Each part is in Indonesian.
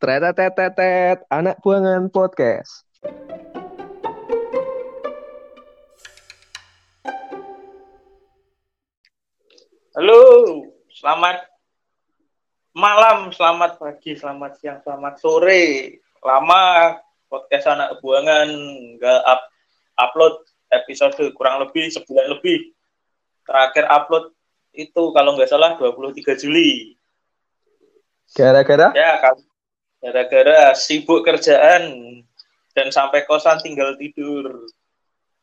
Tretetetetet, anak buangan podcast. Halo, selamat malam, selamat pagi, selamat siang, selamat sore. Lama podcast anak buangan nggak up, upload episode kurang lebih sebulan lebih. Terakhir upload itu kalau nggak salah 23 Juli. Gara-gara? Ya, kan. Gara-gara sibuk kerjaan dan sampai kosan tinggal tidur.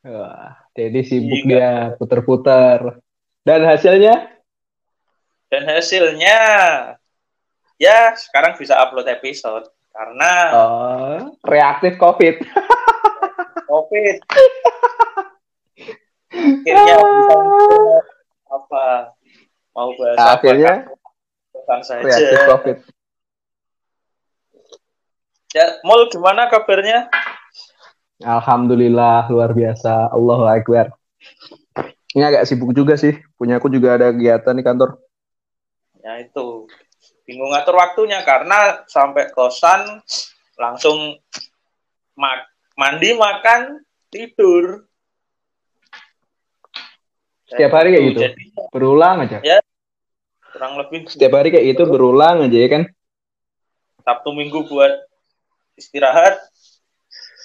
Wah, jadi sibuk Iya. dia puter-puter. Dan hasilnya? Dan hasilnya, ya sekarang bisa upload episode karena Oh, reaktif COVID. COVID. Akhirnya bisa apa mau bahas apa, Akhirnya saja. reaktif COVID. Ya, Mul gimana kabarnya? Alhamdulillah, luar biasa. Allahu Akbar. Ini agak sibuk juga sih. Punya aku juga ada kegiatan di kantor. Ya itu bingung ngatur waktunya karena sampai kosan langsung mak mandi makan tidur. Setiap hari kayak gitu? Jadi Berulang aja. kurang lebih Setiap hari kayak itu berulang aja ya kan? Sabtu Minggu buat istirahat.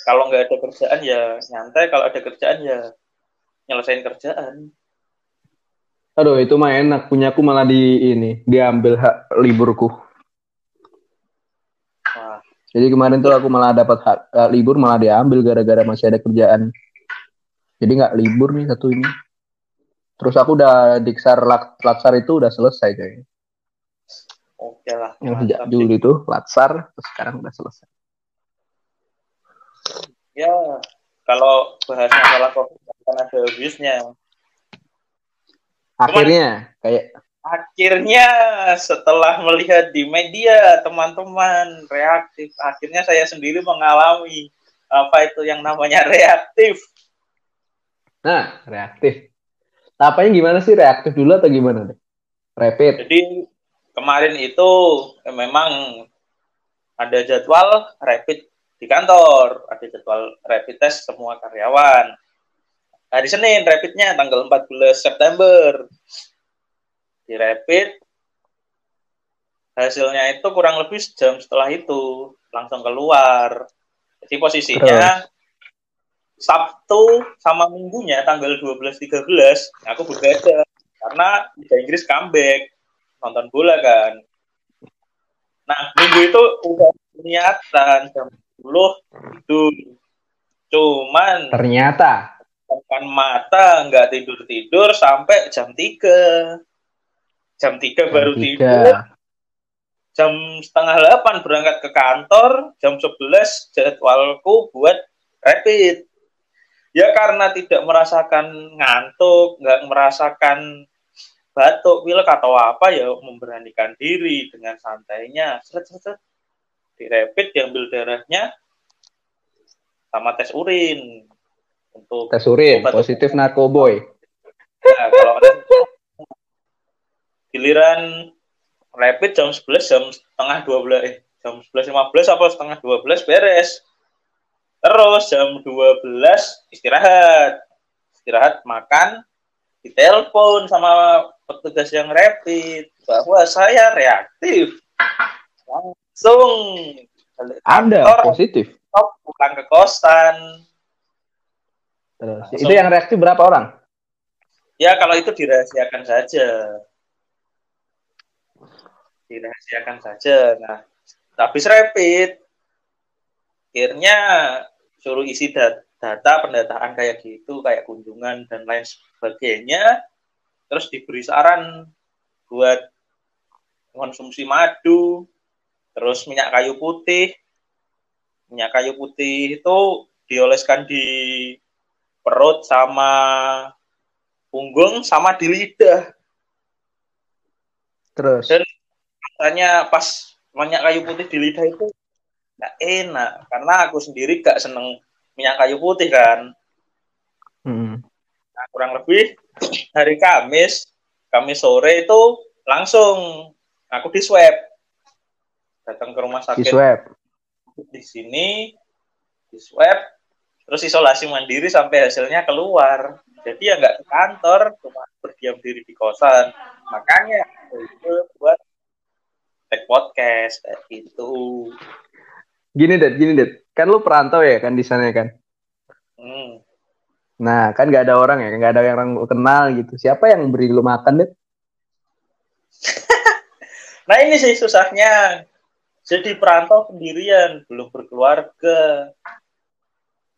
Kalau nggak ada kerjaan ya nyantai, kalau ada kerjaan ya nyelesain kerjaan. Aduh, itu mah enak. Punyaku malah di ini, diambil hak liburku. Wah, Jadi kemarin tuh aku malah dapat hak, hak libur malah diambil gara-gara masih ada kerjaan. Jadi nggak libur nih satu ini. Terus aku udah diksar lak- latsar itu udah selesai kayaknya. oke lah. Yang sejak dulu itu latsar, terus sekarang udah selesai. Ya, kalau bahas masalah COVID kan ada habisnya. Akhirnya kayak Akhirnya setelah melihat di media teman-teman reaktif, akhirnya saya sendiri mengalami apa itu yang namanya reaktif. nah reaktif. Tapanya gimana sih reaktif dulu atau gimana deh? Rapid. Jadi kemarin itu eh, memang ada jadwal rapid di kantor, ada jadwal rapid test semua karyawan. Hari Senin rapidnya tanggal 14 September. Di rapid hasilnya itu kurang lebih jam setelah itu langsung keluar. Jadi posisinya Sabtu sama Minggunya tanggal 12 13 aku berbeda karena Liga Inggris comeback nonton bola kan. Nah, minggu itu udah niatan jam 10 itu cuman Ternyata. Makan mata nggak tidur tidur sampai jam 3 jam 3 baru tiga. tidur. Jam setengah 8 berangkat ke kantor jam 11 jadwalku buat rapid. Ya karena tidak merasakan ngantuk nggak merasakan batuk pilek atau apa ya memberanikan diri dengan santainya. Seret, seret. Di rapid diambil darahnya sama tes urin untuk tes urin Obat- positif narkoboy. Nah, kalau ada giliran rapid jam 11 jam setengah 12 eh jam 11.15 apa setengah 12 beres. Terus jam 12 istirahat. Istirahat makan ditelepon sama petugas yang rapid bahwa saya reaktif. Langsung kantor, positif. stop, pulang ke kosan. Terus Langsung. itu yang reaktif berapa orang? Ya kalau itu dirahasiakan saja. Dirahasiakan saja. Nah, habis rapid, akhirnya suruh isi dat- data pendataan kayak gitu, kayak kunjungan dan lain sebagainya. Terus diberi saran buat konsumsi madu, terus minyak kayu putih. Minyak kayu putih itu dioleskan di perut sama punggung sama di lidah. Terus Dan Tanya pas minyak kayu putih di lidah itu nggak enak karena aku sendiri gak seneng minyak kayu putih kan. Hmm. Nah, kurang lebih hari Kamis, Kamis sore itu langsung aku di swab. Datang ke rumah Di sakit swab. di sini di swab terus isolasi mandiri sampai hasilnya keluar jadi ya nggak ke kantor cuma berdiam diri di kosan makanya itu buat take podcast kayak gitu Gini deh, gini deh. Kan lu perantau ya kan di sana kan. hmm. Nah, kan nggak ada orang ya, nggak ada yang orang kenal gitu. Siapa yang beri lu makan deh? nah ini sih susahnya jadi perantau sendirian belum berkeluarga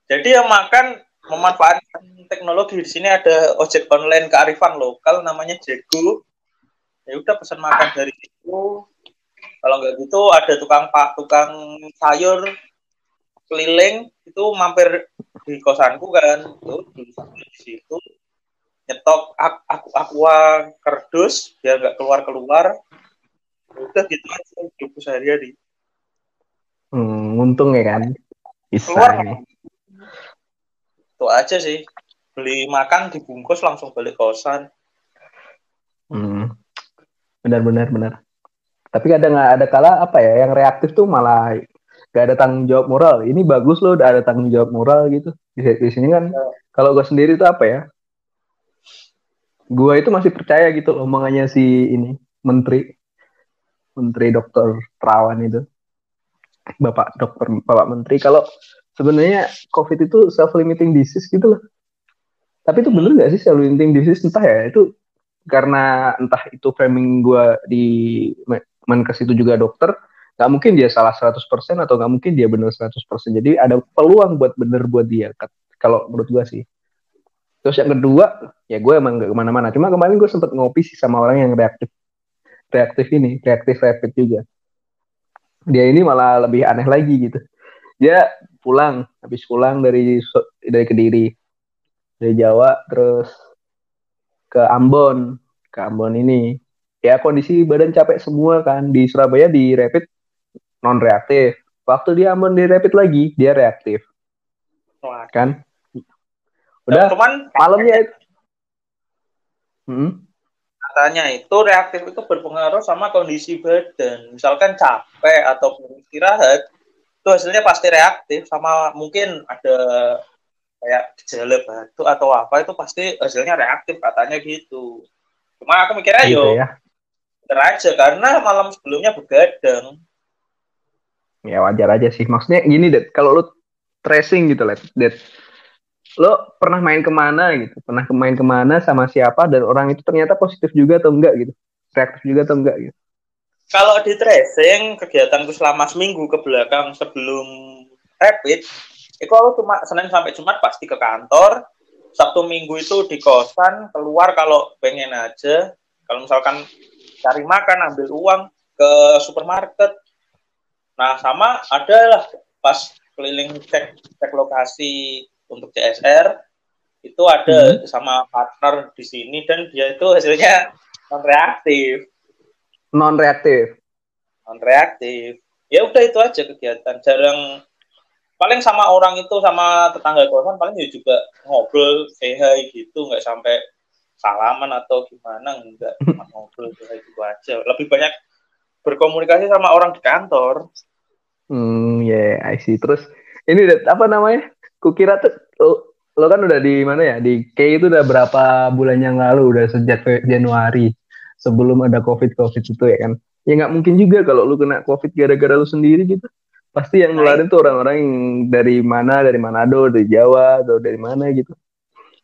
jadi yang makan memanfaatkan teknologi di sini ada ojek online kearifan lokal namanya Jego ya udah pesan makan dari situ kalau nggak gitu ada tukang pak tukang sayur keliling itu mampir di kosanku kan tuh di situ nyetok ak aku aqua kerdus biar nggak keluar keluar udah gitu aja hidupku sehari-hari Hmm, untung ya kan. Bisa. Keluar. ini. itu aja sih beli makan dibungkus langsung balik kosan Hmm. Benar benar benar. Tapi kadang nggak ada kala apa ya yang reaktif tuh malah gak ada tanggung jawab moral. Ini bagus loh udah ada tanggung jawab moral gitu. Di, di sini kan kalau gue sendiri tuh apa ya? Gue itu masih percaya gitu loh omongannya si ini menteri menteri dokter Terawan itu. Bapak dokter Bapak menteri kalau sebenarnya COVID itu self limiting disease gitu loh. Tapi itu bener gak sih self limiting disease entah ya itu karena entah itu framing gue di Menkes itu juga dokter, nggak mungkin dia salah 100% atau nggak mungkin dia benar 100%. Jadi ada peluang buat bener buat dia, kalau menurut gue sih. Terus yang kedua, ya gue emang gak ke mana-mana. Cuma kemarin gue sempet ngopi sih sama orang yang reaktif. Reaktif ini, reaktif rapid juga. Dia ini malah lebih aneh lagi gitu. Dia pulang, habis pulang dari dari Kediri, dari Jawa, terus ke Ambon, ke Ambon ini. Ya kondisi badan capek semua kan. Di Surabaya di rapid non reaktif. Waktu di Ambon di rapid lagi, dia reaktif. Wah. Kan? Udah cuman malamnya hmm? Katanya itu reaktif itu berpengaruh sama kondisi badan misalkan capek atau istirahat itu hasilnya pasti reaktif sama mungkin ada kayak gejala batu atau apa itu pasti hasilnya reaktif katanya gitu cuma aku mikirnya gitu yo ya. bener aja karena malam sebelumnya begadang Ya wajar aja sih. Maksudnya gini, Det. Kalau lu tracing gitu, Let. Lo pernah main ke mana gitu? Pernah main ke mana sama siapa dan orang itu ternyata positif juga atau enggak gitu? Reaktif juga atau enggak gitu? kalau di tracing kegiatanku selama seminggu ke belakang sebelum rapid itu aku cuma Senin sampai Jumat pasti ke kantor Sabtu Minggu itu di kosan keluar kalau pengen aja kalau misalkan cari makan ambil uang ke supermarket nah sama ada lah pas keliling cek cek lokasi untuk CSR itu ada sama partner di sini dan dia itu hasilnya non reaktif Non reaktif. non reaktif ya udah itu aja kegiatan jarang paling sama orang itu sama tetangga kosan paling ya juga ngobrol hi gitu nggak sampai salaman atau gimana enggak cuma ngobrol hi gitu aja lebih banyak berkomunikasi sama orang di kantor Hmm, ya, yeah, I see. Terus ini apa namanya? Kukira tuh lo, lo kan udah di mana ya? Di K itu udah berapa bulan yang lalu, udah sejak Januari sebelum ada COVID COVID itu ya kan? Ya nggak mungkin juga kalau lu kena COVID gara-gara lu sendiri gitu. Pasti yang nularin tuh orang-orang yang dari mana, dari Manado, dari Jawa, atau dari mana gitu.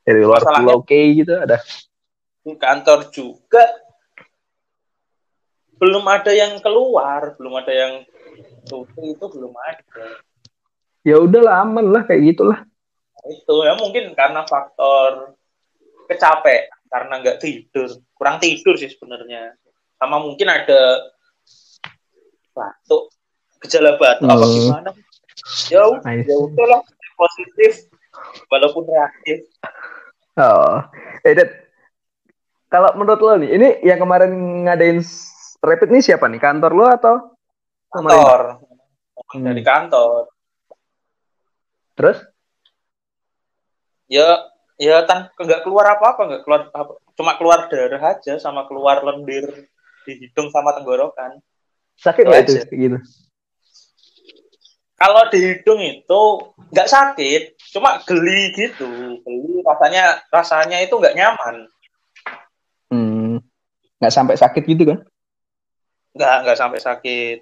Dari luar pulau K gitu ada. kantor juga belum ada yang keluar belum ada yang syuting itu belum ada Ya udahlah aman lah kayak gitulah. itu ya mungkin karena faktor kecapean karena nggak tidur. Kurang tidur sih sebenarnya. Sama mungkin ada batuk gejala batuk apa Hmm. gimana? Ya ya udahlah positif walaupun reaktif. Oh, eh Dad, kalau menurut lo nih, ini yang kemarin ngadain rapid nih siapa nih? Kantor lo atau kantor. Hmm. dari kantor Terus? ya ya tan nggak keluar apa apa nggak keluar apa cuma keluar darah aja sama keluar lendir di hidung sama tenggorokan Sakit nggak itu gitu? Kalau di hidung itu nggak sakit, cuma geli gitu, geli rasanya rasanya itu nggak nyaman. Hmm, nggak sampai sakit gitu kan? Nggak nggak sampai sakit.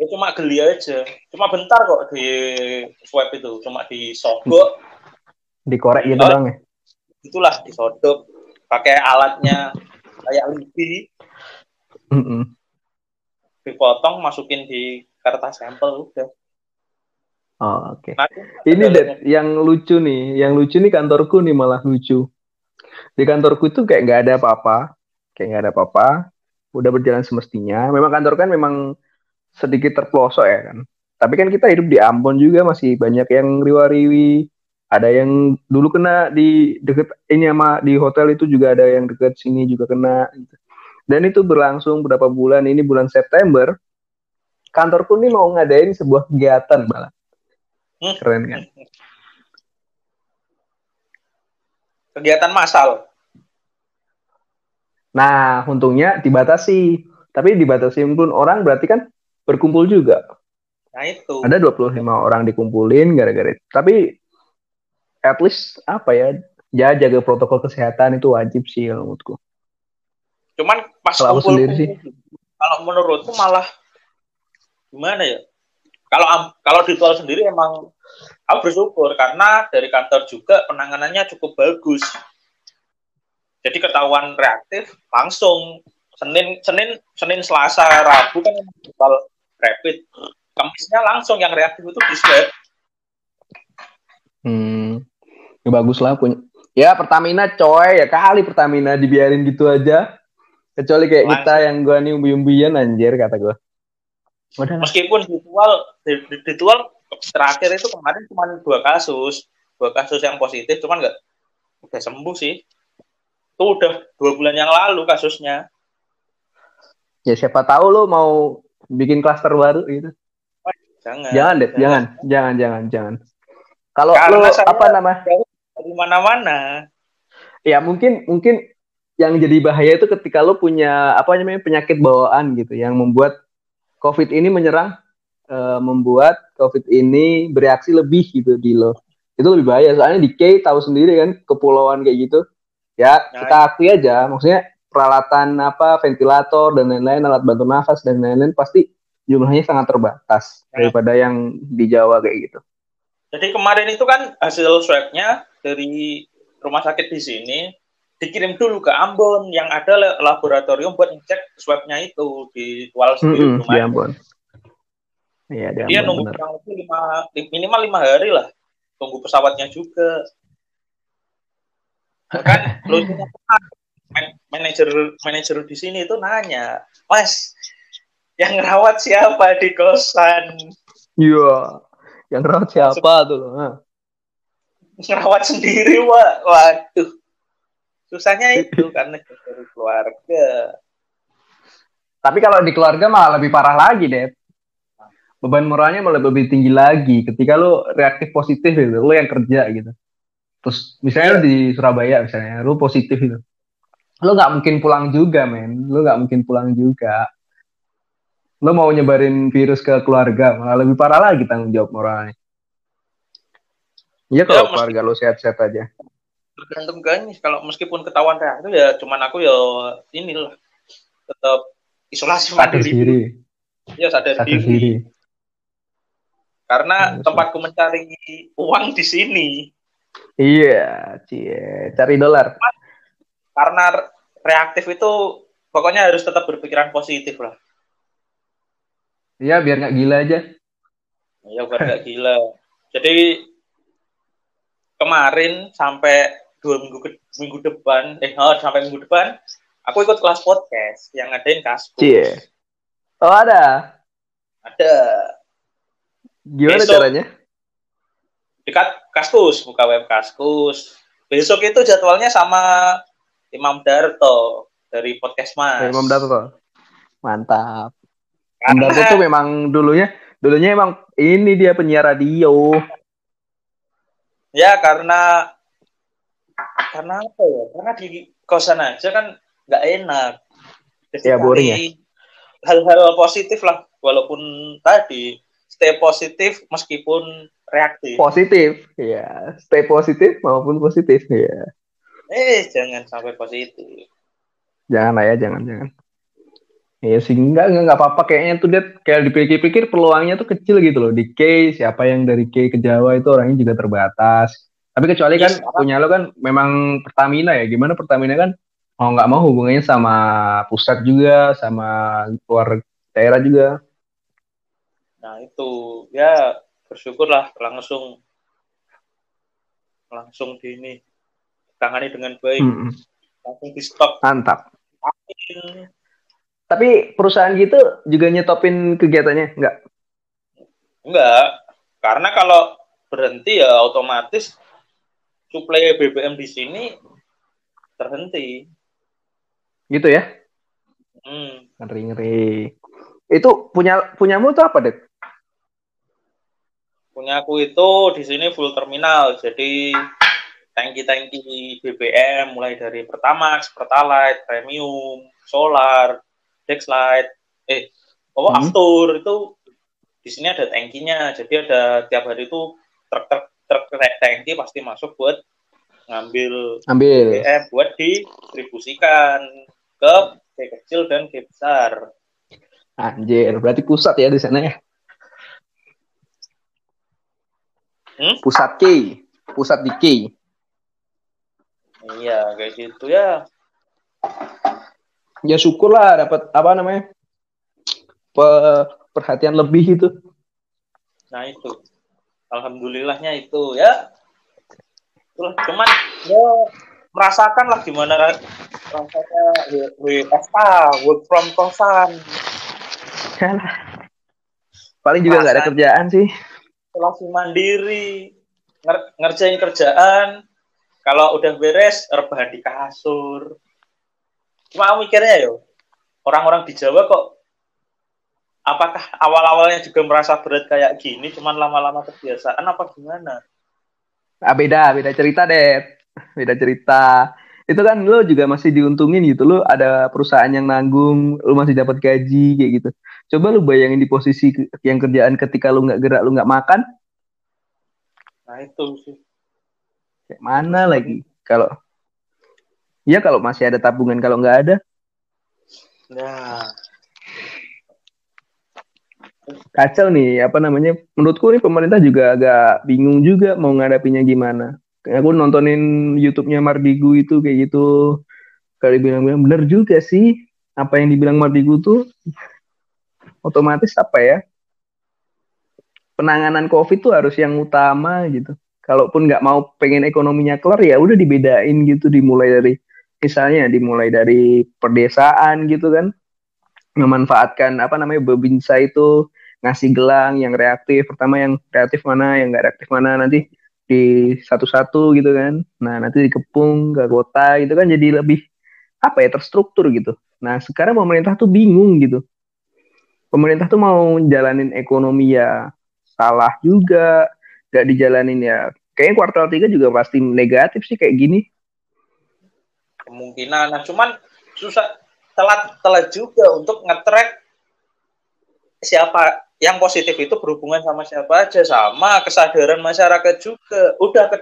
Ya cuma geli aja, cuma bentar kok di swab itu, cuma disogok, dikorek gitu bang ya? Itulah disodok, pakai alatnya kayak lipi, mm -mm. dipotong, masukin di kertas sampel udah. Oh, oke. Okay. Nah, ini deh yang lucu nih, yang lucu nih kantorku nih malah lucu. Di kantorku itu kayak nggak ada apa-apa, kayak nggak ada apa-apa, udah berjalan semestinya. Memang kantor kan memang sedikit terpelosok ya kan. Tapi kan kita hidup di Ambon juga masih banyak yang riwa-riwi. Ada yang dulu kena di deket ini sama di hotel itu juga ada yang deket sini juga kena. Gitu. Dan itu berlangsung berapa bulan? Ini bulan September kantorku nih mau ngadain sebuah kegiatan malah. Hmm. Keren kan? Kegiatan massal. Nah, untungnya dibatasi. Tapi dibatasi pun orang berarti kan berkumpul juga. Nah, itu. Ada 25 orang dikumpulin gara-gara itu. Tapi at least apa ya? Ya jaga protokol kesehatan itu wajib sih menurutku. Cuman pas kalau kumpul, sendiri sih. Kalau menurutku malah gimana ya kalau kalau di tol sendiri emang aku bersyukur karena dari kantor juga penanganannya cukup bagus jadi ketahuan reaktif langsung Senin Senin Senin Selasa Rabu kan rapid Kamisnya langsung yang reaktif itu di swab hmm ya bagus lah punya ya Pertamina coy ya kali Pertamina dibiarin gitu aja kecuali kayak langsung. kita yang gua nih umbi-umbian anjir kata gua Udah. Meskipun ditual, ditual terakhir itu kemarin cuma dua kasus, dua kasus yang positif, cuman nggak udah sembuh sih. Itu udah dua bulan yang lalu kasusnya. Ya siapa tahu lo mau bikin klaster baru gitu. Jangan. Jangan deh, jangan, jangan, jangan, jangan. Kalau lo apa nama? Dari mana-mana. Ya mungkin mungkin yang jadi bahaya itu ketika lo punya apa namanya penyakit bawaan gitu yang membuat COVID ini menyerang uh, membuat COVID ini bereaksi lebih gitu di lo. Itu lebih bahaya soalnya di K tahu sendiri kan kepulauan kayak gitu. Ya, nah, kita akui aja maksudnya peralatan apa ventilator dan lain-lain alat bantu nafas dan lain-lain pasti jumlahnya sangat terbatas nah. daripada yang di Jawa kayak gitu. Jadi kemarin itu kan hasil swabnya dari rumah sakit di sini dikirim dulu ke Ambon yang ada laboratorium buat ngecek swabnya itu di Kuala mm -hmm, di Ambon. Iya, di Dia nunggu kurang lebih lima, minimal lima hari lah. Tunggu pesawatnya juga. Kan lucunya manajer manajer di sini itu nanya, Mas, yang rawat siapa di kosan? Iya, yang rawat siapa tuh? Ngerawat sendiri, Wak. Waduh susahnya itu karena dari keluarga tapi kalau di keluarga malah lebih parah lagi deh beban moralnya malah lebih tinggi lagi ketika lo reaktif positif gitu lo yang kerja gitu terus misalnya lo di Surabaya misalnya lo positif gitu lo nggak mungkin pulang juga men. Lo nggak mungkin pulang juga. Lo mau nyebarin virus ke keluarga malah lebih parah lagi tanggung jawab moralnya. Iya kalau ya, keluarga lo sehat-sehat aja. Tergantung kan kalau meskipun ketahuan reaktif ya cuman aku ya inilah tetap isolasi mandiri. ya sadar, sadar diri. diri. Karena ya, tempatku mencari uang di sini. Iya cie. Cari dolar karena reaktif itu pokoknya harus tetap berpikiran positif lah. Iya biar nggak gila aja. Iya biar nggak gila. Jadi kemarin sampai dua minggu ke, minggu depan eh oh, sampai minggu depan aku ikut kelas podcast yang ngadain kaskus. Cie. oh ada? Ada. Gimana besok, caranya? Dekat kaskus buka web kaskus. Besok itu jadwalnya sama Imam Darto dari podcast mas. Imam Darto. Mantap. Imam Darto tuh memang dulunya dulunya emang ini dia penyiar radio. Ya karena karena apa ya? Karena di kosan aja kan nggak enak. Jadi ya boring ya. hal-hal positif lah. Walaupun tadi stay positif meskipun reaktif. Positif ya. Stay positif maupun positif ya eh jangan sampai positif. Jangan lah ya jangan jangan. Ya sih enggak enggak apa-apa. Kayaknya tuh dia kayak dipikir-pikir peluangnya tuh kecil gitu loh. Di K siapa yang dari K ke Jawa itu orangnya juga terbatas. Tapi kecuali kan yes, punya lo kan memang Pertamina ya. Gimana Pertamina kan mau nggak mau hubungannya sama pusat juga sama luar daerah juga. Nah itu. Ya bersyukurlah langsung langsung di ini tangani dengan baik mm -hmm. langsung di stop mantap Amin. tapi perusahaan gitu juga nyetopin kegiatannya enggak enggak karena kalau berhenti ya otomatis suplai BBM di sini terhenti Gitu ya? Hmm. Ngeri ngeri. Itu punya punyamu itu apa dek? Punya aku itu di sini full terminal, jadi tangki-tangki BBM mulai dari Pertamax, Pertalite, Premium, Solar, Dexlite, eh, oh hmm. Aftur itu di sini ada tangkinya, jadi ada tiap hari itu truk-truk truk tangki pasti masuk buat ngambil ambil BBM buat distribusikan ke K kecil dan K besar. Anjir, berarti pusat ya di sana ya? Hmm? Pusat K, pusat di K. Iya, kayak gitu ya. Ya syukurlah dapat apa namanya? Pe perhatian lebih itu. Nah itu. Alhamdulillahnya itu ya. Itulah cuman ya merasakan lah gimana rasanya WFH work from kosan paling juga nggak ada kerjaan sih isolasi mandiri nger ngerjain kerjaan kalau udah beres rebahan di kasur. Cuma mikirnya yo orang-orang di Jawa kok apakah awal-awalnya juga merasa berat kayak gini cuman lama-lama kebiasaan apa gimana? Ah, beda beda cerita deh beda cerita. Itu kan lo juga masih diuntungin gitu lo ada perusahaan yang nanggung lo masih dapat gaji kayak gitu. Coba lo bayangin di posisi yang kerjaan ketika lo nggak gerak lo nggak makan. Nah itu sih kayak mana lagi? Kalau ya kalau masih ada tabungan kalau nggak ada. Nah kacau nih apa namanya? Menurutku nih pemerintah juga agak bingung juga mau ngadapinya gimana. Aku nontonin YouTube-nya Mardigu itu kayak gitu. Kali bilang-bilang bener juga sih apa yang dibilang Mardigu tuh otomatis apa ya? Penanganan COVID tuh harus yang utama gitu kalaupun nggak mau pengen ekonominya keluar ya udah dibedain gitu dimulai dari misalnya dimulai dari perdesaan gitu kan memanfaatkan apa namanya bebinsa itu ngasih gelang yang reaktif pertama yang reaktif mana yang nggak reaktif mana nanti di satu-satu gitu kan. Nah, nanti dikepung ke kota gitu kan jadi lebih apa ya terstruktur gitu. Nah, sekarang pemerintah tuh bingung gitu. Pemerintah tuh mau jalanin ekonomi ya salah juga, gak dijalanin ya. Kayaknya kuartal 3 juga pasti negatif sih kayak gini. Kemungkinan, nah cuman susah telat telat juga untuk ngetrack siapa yang positif itu berhubungan sama siapa aja. Sama kesadaran masyarakat juga. Udah ke,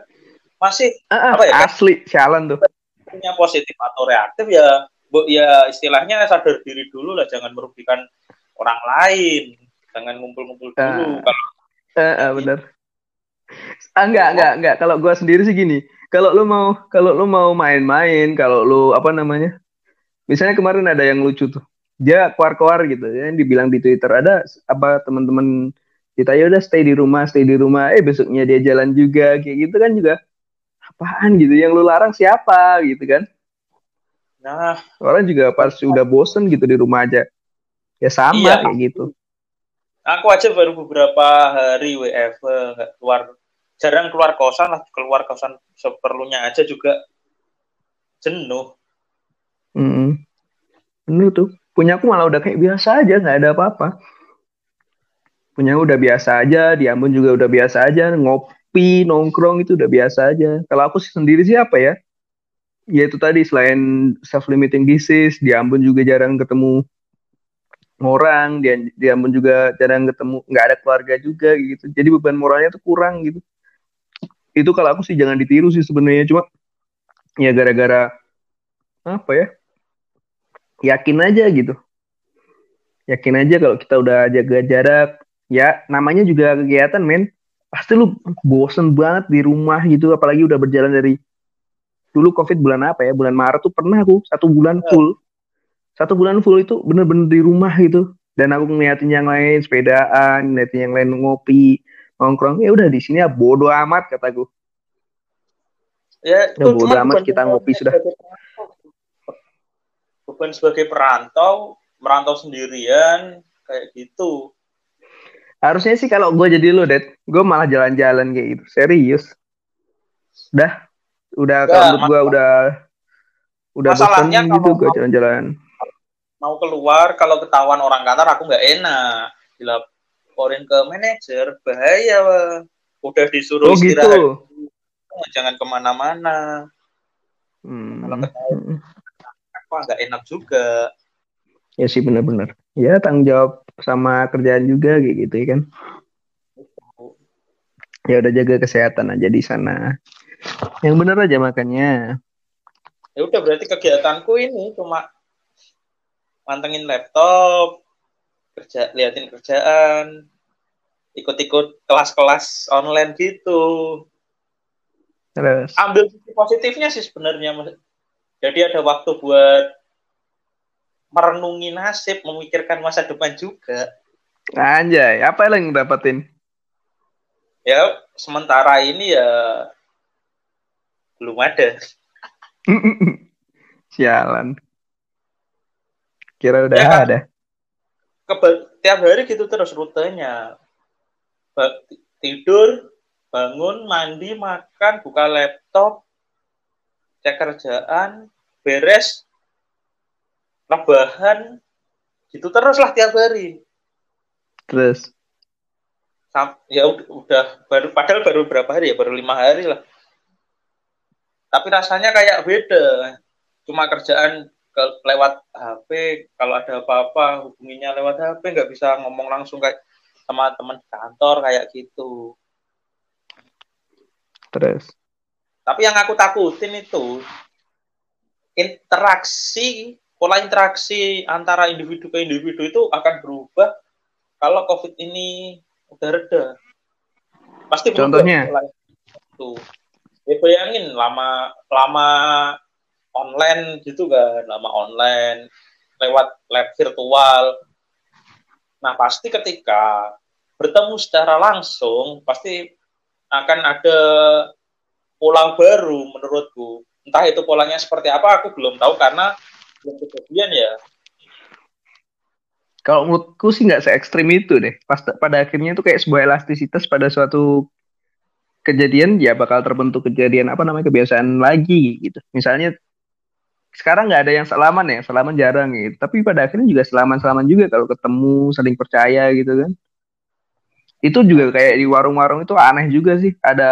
masih uh, apa ya? asli jalan tuh. Punya positif atau reaktif ya bu ya istilahnya sadar diri dulu lah. Jangan merugikan orang lain. Jangan ngumpul-ngumpul dulu. Uh, kalau uh, uh, benar ah, enggak enggak enggak kalau gue sendiri sih gini. Kalau lu mau kalau lu mau main-main kalau lu apa namanya misalnya kemarin ada yang lucu tuh. Dia keluar-keluar gitu. Ya dibilang di Twitter ada apa teman-teman kita? Ya udah stay di rumah stay di rumah. Eh besoknya dia jalan juga. Kayak gitu kan juga. Apaan gitu? Yang lu larang siapa gitu kan? Nah. Orang juga pas udah bosen gitu di rumah aja. Ya sama iya. kayak gitu. Aku aja baru beberapa hari WF nggak keluar jarang keluar kosan lah keluar kosan seperlunya aja juga jenuh. Mm -hmm. penuh tuh punya aku malah udah kayak biasa aja nggak ada apa-apa. Punya udah biasa aja di Ambon juga udah biasa aja ngopi nongkrong itu udah biasa aja. Kalau aku sendiri sih apa ya? Ya itu tadi selain self limiting disease di Ambon juga jarang ketemu orang dia dia pun juga jarang ketemu nggak ada keluarga juga gitu. Jadi beban moralnya tuh kurang gitu itu kalau aku sih jangan ditiru sih sebenarnya. Cuma ya gara-gara apa ya? Yakin aja gitu. Yakin aja kalau kita udah jaga jarak. Ya namanya juga kegiatan men. Pasti lu bosen banget di rumah gitu. Apalagi udah berjalan dari dulu covid bulan apa ya? Bulan Maret tuh pernah aku satu bulan iya. full. Satu bulan full itu bener-bener di rumah gitu. Dan aku ngeliatin yang lain sepedaan ngeliatin yang lain ngopi nongkrong ya udah di sini ya bodoh amat kataku ya itu ya, bodoh amat kita ngopi sudah. Bukan sebagai perantau merantau sendirian kayak gitu. Harusnya sih kalau gue jadi lo det gue malah jalan-jalan kayak gitu. Serius. Udah udah kalau menurut gue udah udah bosan gitu gue jalan-jalan. mau keluar kalau ketahuan orang kantor aku nggak enak dilaporin ke manajer bahaya udah disuruh oh, istirahat gitu. jangan ke mana-mana. Hmm. kalau ketahuan nggak enak juga. Ya sih benar-benar. Ya tanggung jawab sama kerjaan juga kayak gitu ya kan. Ya udah jaga kesehatan aja di sana. Yang benar aja makannya. Ya udah berarti kegiatanku ini cuma mantengin laptop kerja liatin kerjaan ikut-ikut kelas-kelas online gitu terus ambil positifnya sih sebenarnya jadi ada waktu buat merenungi nasib, memikirkan masa depan juga. Anjay, apa yang dapetin? Ya, sementara ini ya belum ada. Sialan. Kira udah ya, kan? ada. Keba tiap hari gitu terus rutenya. Ba tidur, bangun, mandi, makan, buka laptop, cek kerjaan, beres, rebahan gitu terus lah tiap hari. Terus? Ya udah, baru padahal baru berapa hari ya? Baru lima hari lah. Tapi rasanya kayak beda. Cuma kerjaan ke, lewat HP kalau ada apa-apa hubunginya lewat HP nggak bisa ngomong langsung kayak sama teman kantor kayak gitu terus tapi yang aku takutin itu interaksi pola interaksi antara individu ke individu itu akan berubah kalau COVID ini udah reda. Pasti Contohnya? Tuh. Ya bayangin lama lama online gitu kan, lama online lewat lab virtual. Nah, pasti ketika bertemu secara langsung pasti akan ada pola baru menurutku. Entah itu polanya seperti apa aku belum tahu karena belum kejadian ya kalau menurutku sih nggak se ekstrim itu deh pas pada akhirnya itu kayak sebuah elastisitas pada suatu kejadian ya bakal terbentuk kejadian apa namanya kebiasaan lagi gitu misalnya sekarang nggak ada yang selaman ya selaman jarang gitu tapi pada akhirnya juga selaman selaman juga kalau ketemu saling percaya gitu kan itu juga kayak di warung-warung itu aneh juga sih ada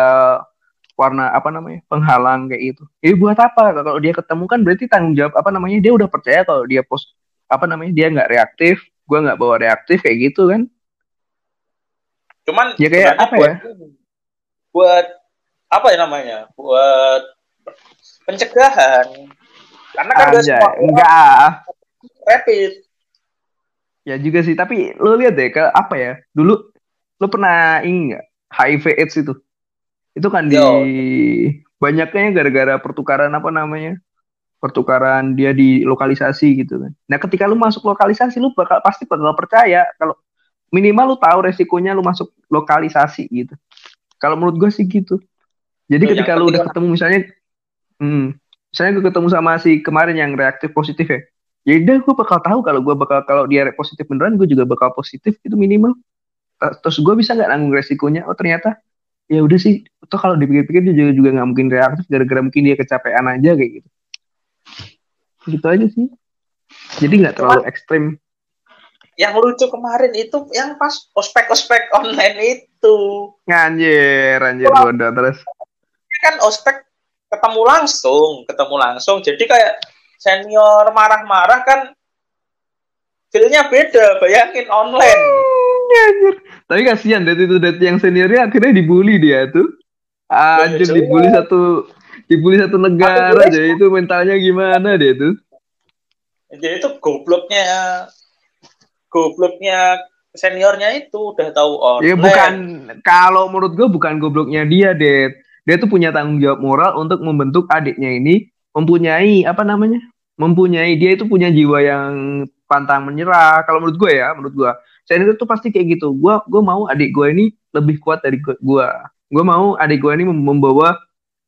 warna apa namanya penghalang kayak gitu. Jadi buat apa? Kalau dia ketemu kan berarti tanggung jawab apa namanya dia udah percaya kalau dia post apa namanya dia nggak reaktif, gue nggak bawa reaktif kayak gitu kan. Cuman ya kayak apa buat, ya? Buat apa ya namanya? Buat pencegahan. Karena kan Anjay, enggak rapid. Ya juga sih, tapi lo lihat deh ke apa ya? Dulu lo pernah ini nggak HIV AIDS itu? Itu kan di banyaknya gara-gara pertukaran apa namanya? Pertukaran dia di lokalisasi gitu kan. Nah, ketika lu masuk lokalisasi lu bakal pasti bakal percaya kalau minimal lu tahu resikonya lu masuk lokalisasi gitu. Kalau menurut gue sih gitu. Jadi ketika lu udah ketemu misalnya hmm, misalnya gue ketemu sama si kemarin yang reaktif positif ya. Ya udah gue bakal tahu kalau gue bakal kalau dia positif beneran gue juga bakal positif itu minimal. Terus gue bisa nggak nanggung resikonya? Oh ternyata ya udah sih. Itu kalau dipikir-pikir dia juga juga nggak mungkin reaktif gara-gara mungkin dia kecapean aja kayak gitu. Gitu aja sih. Jadi nggak terlalu ekstrim. Yang lucu kemarin itu yang pas ospek-ospek online itu. Nganjir anjir bodoh terus. kan ospek ketemu langsung ketemu langsung jadi kayak senior marah-marah kan feelnya beda bayangin online anjir. Tapi kasihan deh itu det yang seniornya akhirnya dibully dia tuh. Anjir dibully satu dibully satu negara aja itu mentalnya gimana dia tuh. jadi itu gobloknya gobloknya seniornya itu udah tahu online Ya bukan kalau menurut gue bukan gobloknya dia, Det. Dia tuh punya tanggung jawab moral untuk membentuk adiknya ini mempunyai apa namanya? Mempunyai dia itu punya jiwa yang pantang menyerah. Kalau menurut gue ya, menurut gue. Senior itu pasti kayak gitu. Gua gue mau adik gue ini lebih kuat dari gue. Gue mau adik gue ini mem- membawa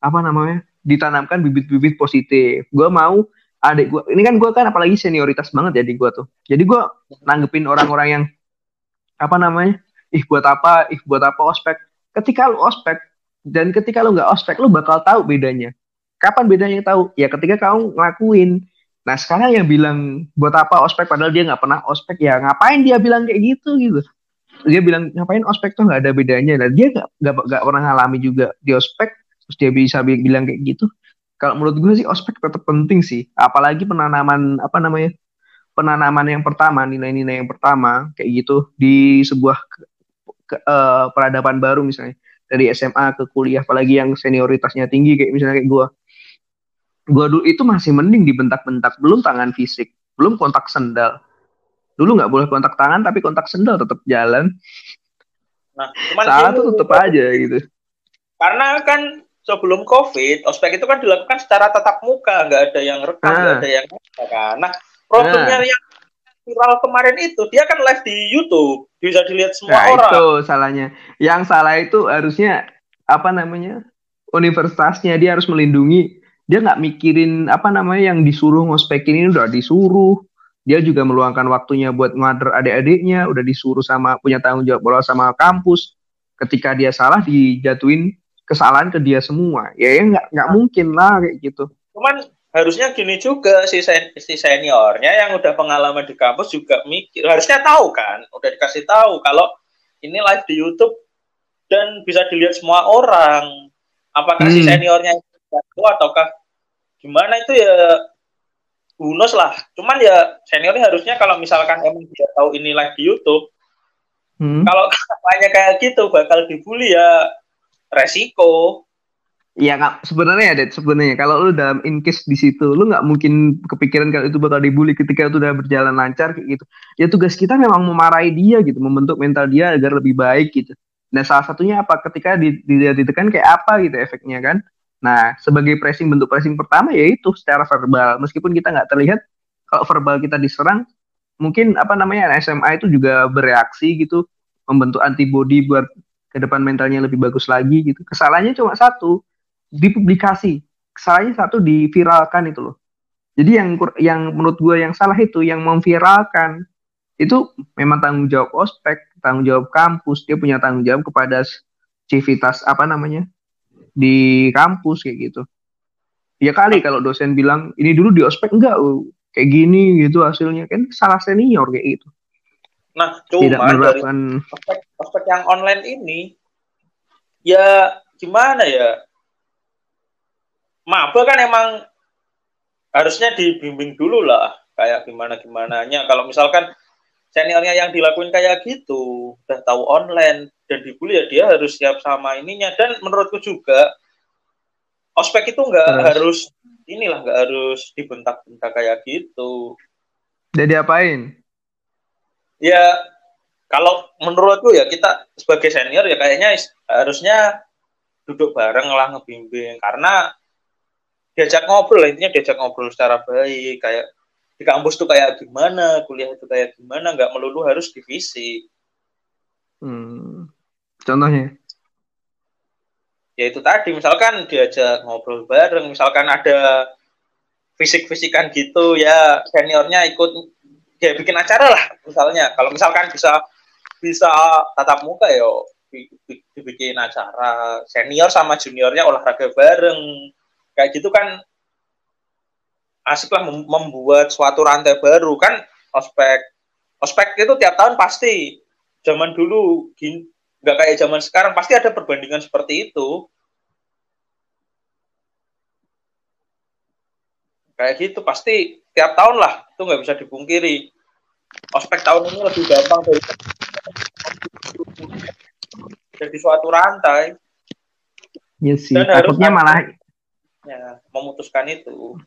apa namanya? ditanamkan bibit-bibit positif. Gue mau adik gue ini kan gue kan apalagi senioritas banget ya di gue tuh. Jadi gue nanggepin orang-orang yang apa namanya? Ih buat apa? Ih buat apa ospek? Ketika lu ospek dan ketika lu nggak ospek lu bakal tahu bedanya. Kapan bedanya tahu? Ya ketika kamu ngelakuin. Nah sekarang yang bilang buat apa ospek padahal dia nggak pernah ospek ya ngapain dia bilang kayak gitu gitu? Dia bilang ngapain ospek tuh nggak ada bedanya. Dan dia nggak pernah ngalami juga di ospek terus dia bisa bi- bilang kayak gitu. Kalau menurut gue sih ospek tetap penting sih. Apalagi penanaman apa namanya penanaman yang pertama nilai-nilai yang pertama kayak gitu di sebuah ke- ke- eh, peradaban baru misalnya dari SMA ke kuliah apalagi yang senioritasnya tinggi kayak misalnya kayak gue gue dulu itu masih mending dibentak-bentak belum tangan fisik belum kontak sendal. Dulu nggak boleh kontak tangan tapi kontak sendal tetap jalan. Nah cuman salah tuh tetap aja gitu. Karena kan sebelum covid ospek itu kan dilakukan secara tatap muka nggak ada yang rekam nggak Ah. ada yang kan. Nah problemnya yang viral kemarin itu dia kan live di YouTube. Bisa dilihat semua nah orang. itu salahnya. Yang salah itu harusnya apa namanya universitasnya dia harus melindungi. Dia nggak mikirin apa namanya yang disuruh ngospekin ini udah disuruh. Dia juga meluangkan waktunya buat ngader adik-adiknya udah disuruh sama punya tanggung jawab moral sama kampus. Ketika dia salah dijatuhin kesalahan ke dia semua. Ya ya nggak nggak mungkin lah kayak gitu. Cuman harusnya gini juga si, sen- si seniornya yang udah pengalaman di kampus juga mikir harusnya tahu kan udah dikasih tahu kalau ini live di YouTube dan bisa dilihat semua orang apakah si Hmm. seniornya itu ataukah gimana itu ya bonus lah cuman ya seniornya harusnya kalau misalkan emang dia tahu ini live di YouTube Hmm. kalau kampanye kayak gitu bakal dibully ya resiko Ya nggak sebenarnya ya, Det, sebenarnya kalau lu dalam in case di situ, lu nggak mungkin kepikiran kalau itu bakal dibully ketika itu udah berjalan lancar kayak gitu. Ya tugas kita memang memarahi dia gitu, membentuk mental dia agar lebih baik gitu. Nah salah satunya apa? Ketika di, ditekan kayak apa gitu efeknya kan? Nah sebagai pressing bentuk pressing pertama yaitu secara verbal. Meskipun kita nggak terlihat, kalau verbal kita diserang, mungkin apa namanya SMA itu juga bereaksi gitu, membentuk antibody buat ke depan mentalnya lebih bagus lagi gitu. Kesalahannya cuma satu, dipublikasi. Salahnya satu diviralkan itu loh. Jadi yang yang menurut gue yang salah itu yang memviralkan itu memang tanggung jawab ospek tanggung jawab kampus dia punya tanggung jawab kepada civitas apa namanya di kampus kayak gitu. Ya kali kalau dosen bilang ini dulu di ospek enggak oh, kayak gini gitu hasilnya. Kan salah senior kayak gitu. Nah tidak cuma dari menerapkan ospek ospek yang online ini ya gimana ya maba kan emang harusnya dibimbing dulu lah kayak gimana gimananya kalau misalkan seniornya yang dilakuin kayak gitu udah tahu online dan dibully ya dia harus siap sama ininya. Dan menurutku juga ospek itu nggak harus inilah nggak harus dibentak-bentak kayak gitu. Jadi apain ya kalau menurutku ya kita sebagai senior ya kayaknya harusnya duduk bareng lah ngebimbing. Karena diajak ngobrol lah, intinya diajak ngobrol secara baik kayak di kampus tuh kayak gimana kuliah itu kayak gimana nggak melulu harus divisi. Hmm. contohnya? Ya itu tadi misalkan diajak ngobrol bareng misalkan ada fisik-fisikan gitu ya seniornya ikut ya bikin acara lah misalnya. Kalau misalkan bisa bisa tatap muka ya di- di- dibikin acara. Senior sama juniornya olahraga bareng kayak gitu kan asik lah mem- membuat suatu rantai baru kan ospek ospek itu tiap tahun pasti zaman dulu nggak kayak zaman sekarang pasti ada perbandingan seperti itu kayak gitu pasti tiap tahun lah itu nggak bisa dipungkiri ospek tahun ini lebih gampang dari jadi suatu rantai. Iya sih. Dan Takutnya malah ya, memutuskan itu.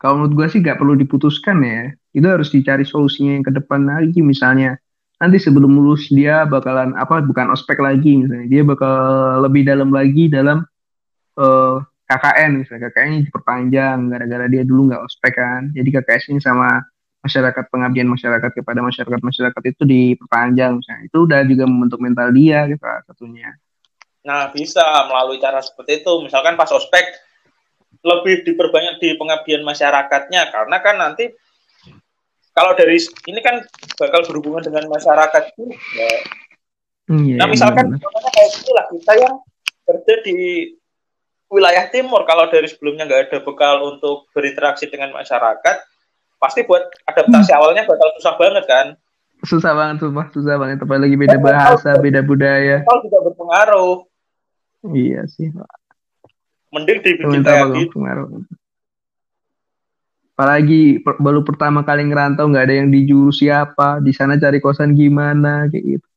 Kalau menurut gue sih gak perlu diputuskan ya. Itu harus dicari solusinya yang ke depan lagi. Misalnya nanti sebelum lulus dia bakalan apa bukan ospek lagi misalnya dia bakal lebih dalam lagi dalam uh, eh, KKN misalnya KKN ini diperpanjang gara-gara dia dulu nggak ospek kan jadi KKS ini sama masyarakat pengabdian masyarakat kepada masyarakat masyarakat itu diperpanjang misalnya itu udah juga membentuk mental dia gitu satunya nah bisa melalui cara seperti itu. Misalkan pas ospek lebih diperbanyak di pengabdian masyarakatnya. Karena kan nanti kalau dari ini kan bakal berhubungan dengan masyarakat juga. Yeah, nah misalkan contohnya kayak inilah kita yang kerja di wilayah timur kalau dari sebelumnya nggak ada bekal untuk berinteraksi dengan masyarakat pasti buat adaptasi hmm. awalnya bakal susah banget kan? Susah banget sumpah. Susah banget. Apalagi beda bahasa beda budaya. Kalau juga berpengaruh iya sih. Mending dibikin kayak gitu apalagi per, baru pertama kali ngerantau nggak ada yang dijuru siapa. Di sana cari kosan gimana kayak gitu.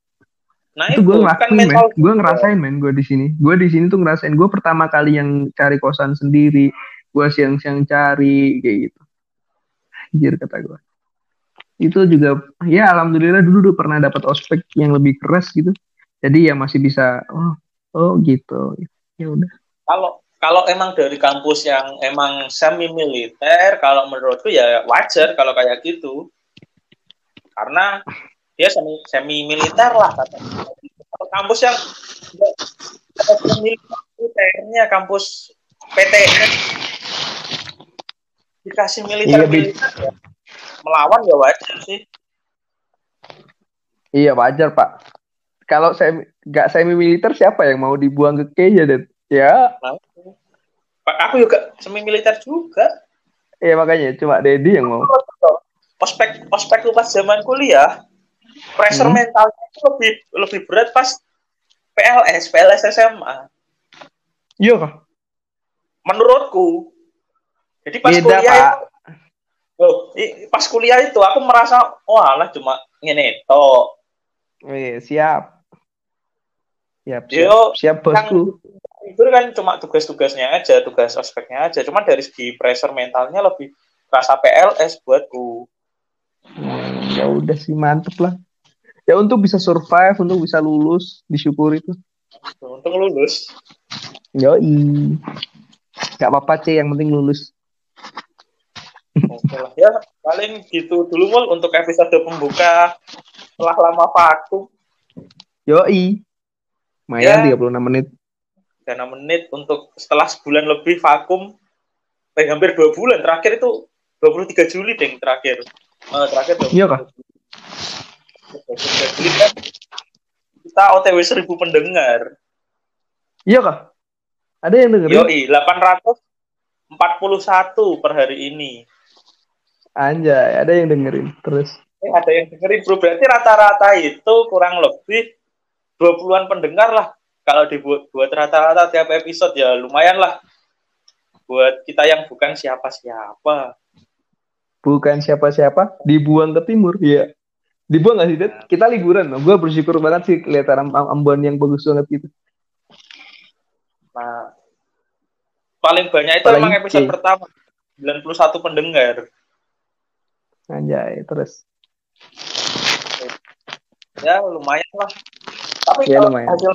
Nah itu, itu gue ngelakuin kan men. Gue ngerasain men gue di sini. Gue di sini tuh ngerasain gue pertama kali yang cari kosan sendiri. Gue siang-siang cari kayak gitu. Anjir kata gue itu juga ya alhamdulillah dulu tuh pernah dapat ospek yang lebih keras gitu. Jadi ya masih bisa oh oh gitu ya udah kalau kalau emang dari kampus yang emang semi militer, kalau menurutku ya wajar kalau kayak gitu. Karena dia semi semi militer lah katanya. Kalau kampus yang militernya kampus PTN dikasih militer iya, militer ya, melawan ya wajar sih. Iya wajar pak. Kalau saya nggak semi militer siapa yang mau dibuang ke Kenya dan ya? Aku juga semi militer juga. Iya makanya cuma Dedi yang mau. Ospek ospek lu pas zaman kuliah, pressure hmm. mentalnya itu lebih lebih berat pas PLS, PLS SMA. Iya kah? Menurutku. Jadi pas Beda, kuliah Pak. itu Oh, pas kuliah itu aku merasa, oh alah cuma ngene to. Iya, siap. Siap, siap, Yo, siap bosku itu kan cuma tugas-tugasnya aja, tugas aspeknya aja. Cuma dari segi pressure mentalnya lebih rasa PLS buatku. Hmm, ya udah sih mantep lah. Ya untuk bisa survive, untuk bisa lulus, disyukur itu. Untuk lulus. Yoi. Gak apa-apa sih, yang penting lulus. Oke lah. Ya, paling gitu dulu mul untuk episode pembuka setelah lama vakum. Yoi. Lumayan ya. 36 menit. 6 menit untuk setelah sebulan lebih vakum eh, hampir dua bulan terakhir itu 23 Juli deh terakhir. Uh, terakhir iya kah Juli. Kan kita OTW seribu pendengar. Iya kah ada yang dengerin? Yoi 841 per hari ini. Anjay ada yang dengerin terus. Eh, ada yang dengerin bro. Berarti rata-rata itu kurang lebih 20-an pendengar lah kalau dibuat buat rata-rata tiap episode ya lumayan lah buat kita yang bukan siapa-siapa. Bukan siapa-siapa, dibuang ke timur, ya. Dibuang gak sih, Dad? Nah. Kita liburan loh. Gue bersyukur banget sih kelihatan Ambon yang bagus banget gitu. Nah, paling banyak itu Apalagi emang episode C. pertama. 91 pendengar. Anjay, terus. Ya, lumayan lah. Tapi ya, lumayan. hasil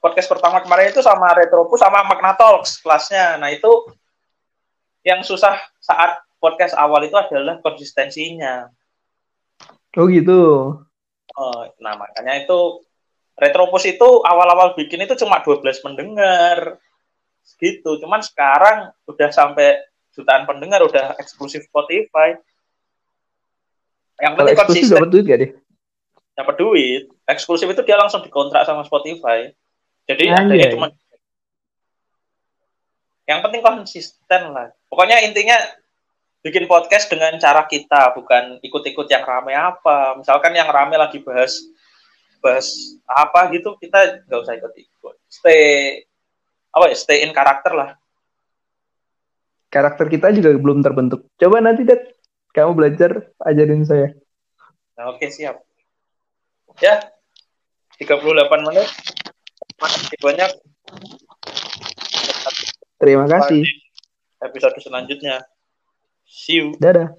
podcast pertama kemarin itu sama Retropus sama Magna Talks kelasnya. Nah itu yang susah saat podcast awal itu adalah konsistensinya. Oh gitu. Oh, nah makanya itu Retropus itu awal-awal bikin itu cuma 12 mendengar. Gitu. Cuman sekarang udah sampai jutaan pendengar udah eksklusif Spotify. Yang penting konsisten. dapat duit gak deh? dapat duit eksklusif itu dia langsung dikontrak sama Spotify. Jadi Anjay. adanya cuma yang penting konsisten lah. Pokoknya intinya bikin podcast dengan cara kita bukan ikut-ikut yang rame apa. Misalkan yang rame lagi bahas bahas apa gitu kita nggak usah ikut-ikut. Stay apa ya stay in karakter lah. Karakter kita juga belum terbentuk. Coba nanti deh Kamu belajar, ajarin saya. Nah, oke, siap. Ya, 38 menit. Makasih banyak. Terima kasih. Episode selanjutnya. See you. Dadah.